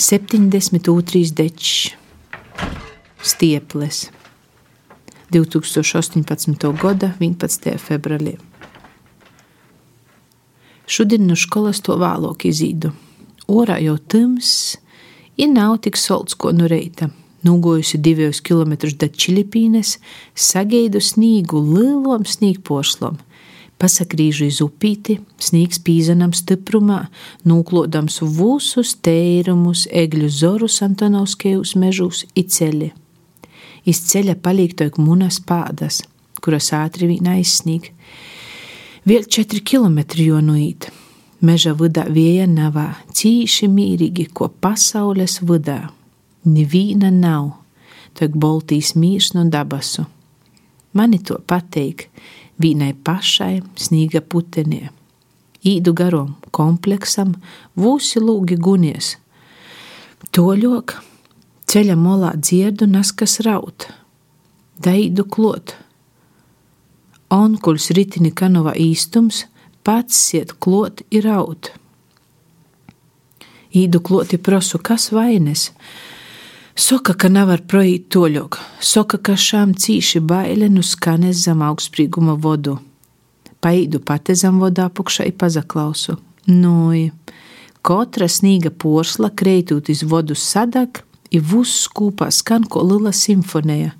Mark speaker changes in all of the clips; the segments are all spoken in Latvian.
Speaker 1: 72. dečs, stieples, 2018. gada 11. februārī. Šodien no skolas to vēlāk izīdu. Orā jau tums, ir nav tik solts, ko no reita. Nūgojusi divus kilometrus da Čilipīnes, sagaidu snīgu lielom sniegpošlom, pasakrīžu iz upīti, sniegs pīzanam stiprumā, nūklodams visus tērumus, egļu zorus Antonovskejus mežus i ceļi. Iz ceļa paliek toik munas pādas, kuras ātri vien aizsnieg. Vēl četri kilometri jo nuīt. Meža vidā vieja navā, cīši mīrīgi, ko pasaules vidā. Nivīna nav, toik boltīs mīrs no dabasu. Mani to pateik, vienai pašai snīga putenē. Īdu garom kompleksam, vūsi lūgi gunies. Toļok, ceļa molā dziedu naskas raut, daidu klot. Onkuls ritini kanova īstums, pats siet klot ir raut. Īdu kloti prosu, kas vainas, Soka, ka nevar projīt toļok, soka, ka šām cīši baile nu skanes zem augstsprīguma vodu. Paīdu pati zem vodā pukšā i pazaklausu. Nui, katra snīga porsla kreitūt iz vodu sadak, i vuss kūpā skan ko lila simfonija.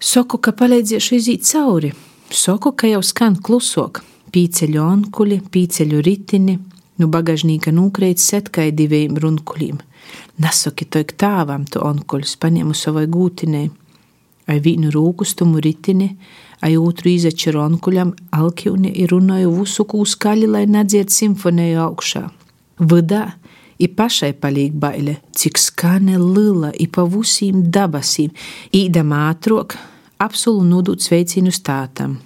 Speaker 1: Soku, ka palīdziešu izīt cauri, soku, ka jau skan klusok, pīceļu onkuļi, pīceļu ritini, nu bagažnīka nūkreit setkai diviem runkuļiem. Nasaki toik tāvam tu onkuļus paņēmu savai gūtinei, ai vīnu rūkustumu ritini, ai otru izačeru onkuļam alkjūni ir runāju visu kūskaļi, lai nedzied simfonēju augšā. Vidā i pašai palīk baile, cik skane lila i pa vusīm dabasīm, īdam ātrok, apsulu nudūt sveicīnu stātam.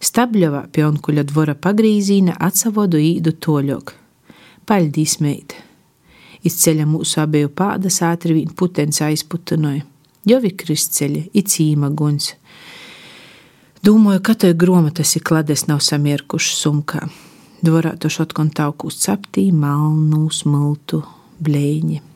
Speaker 1: Stabļovā pie onkuļa dvora pagrīzīna atsavodu īdu toļok. Paļdīs meita! Iz ceļa mūsu abeju pādas ātri vien putens aizputinoja. Jau ir kristceļi, ir cīma guns. Domāju, ka tai gromatas ir klades nav samierkuši sumkā. Dvorā to šotkon taukūs captī, malnu, smiltu, blēņi.